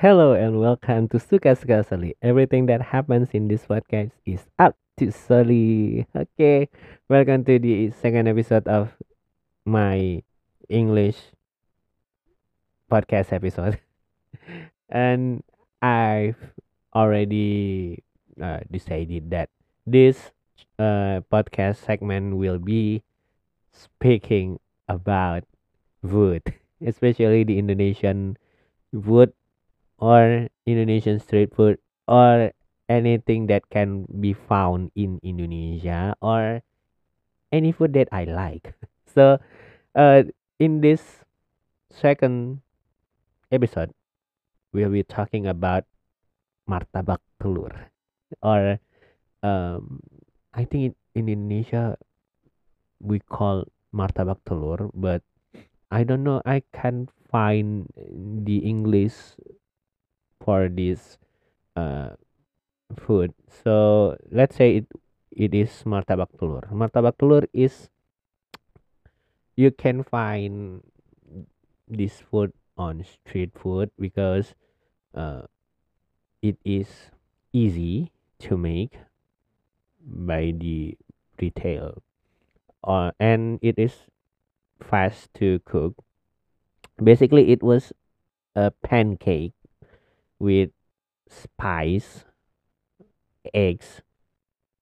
Hello and welcome to Suka Suka Soli. Everything that happens in this podcast is up to Soli. Okay, welcome to the second episode of my English podcast episode. and I've already uh, decided that this uh, podcast segment will be speaking about wood, especially the Indonesian food or Indonesian street food or anything that can be found in Indonesia or any food that I like. So, uh, in this second episode, we'll be talking about martabak telur or um, I think in Indonesia we call martabak telur, but I don't know. I can't find the English for this uh, food. So let's say it it is martabak telur. Martabak telur is you can find this food on street food because uh, it is easy to make by the retail uh, and it is fast to cook basically it was a pancake with spice eggs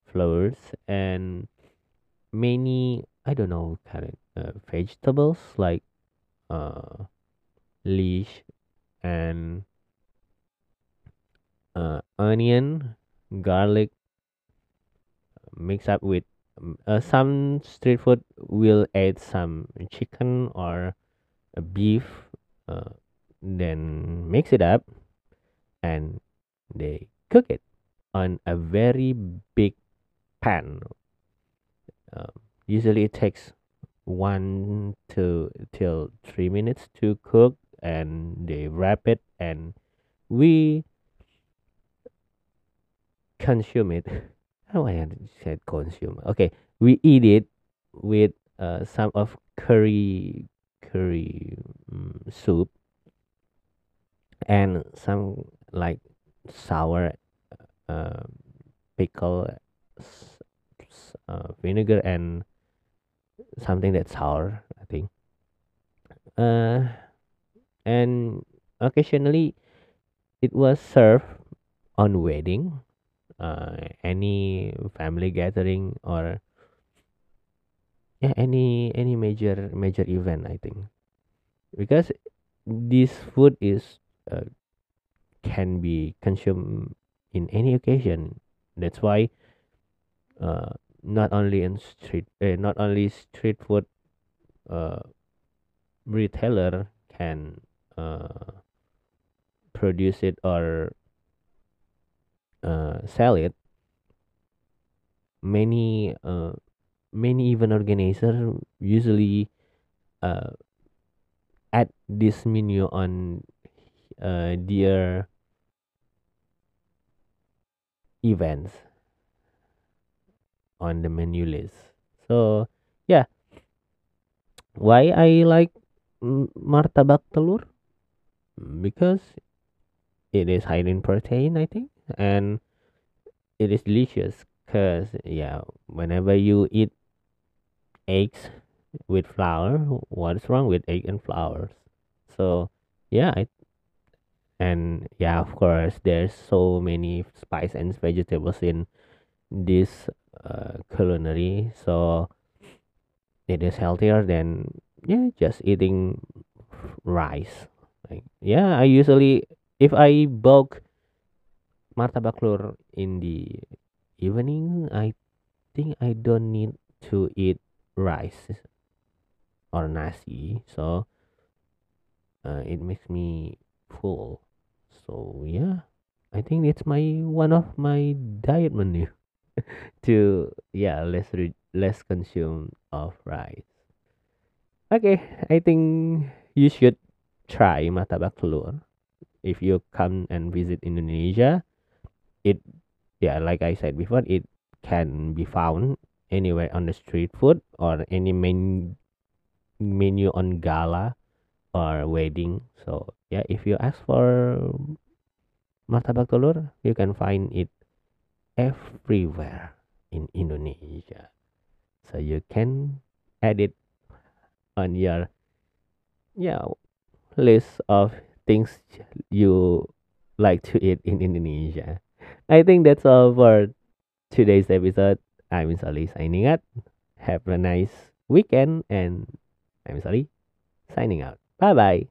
flowers, and many i don't know kind of uh, vegetables like uh leash and uh, onion garlic mix up with uh, some street food will add some chicken or beef uh, then mix it up and they cook it on a very big pan. Um, usually it takes one to till three minutes to cook and they wrap it and we consume it. How do I said consume. Okay we eat it with uh, some of curry curry um, soup and some like sour uh, pickle s- s- uh, vinegar and something that's sour i think. Uh, and occasionally it was served on wedding uh, any family gathering or yeah any any major major event i think. Because this food is uh, can be consumed in any occasion. That's why uh, not only in street uh, not only street food uh, retailer can uh, produce it or uh, sell it. Many uh, many event organizer usually uh, add this menu on uh, their events on the menu list. So yeah. Why i like martabak telur? Because it is high in protein i think and it is delicious because yeah whenever you eat eggs with flour what's wrong with egg and flour? So yeah I, and yeah of course there's so many spice and vegetables in this uh, culinary. So it is healthier than yeah just eating rice. Like yeah i usually if i bulk martabak telur in the evening i think i don't need to eat rice or nasi. So uh, it makes me full so yeah i think it's my one of my diet menu to yeah less re- less consume of rice. Okay i think you should try martabak telur. If you come and visit indonesia it yeah like i said before it can be found anywhere on the street food or any main menu on gala or wedding so yeah if you ask for martabak telur, you can find it everywhere in Indonesia. So you can add it on your yeah list of things you like to eat in Indonesia. I think that's all for today's episode. I'm Sally signing out. Have a nice weekend and I'm Sally signing out. Bye bye.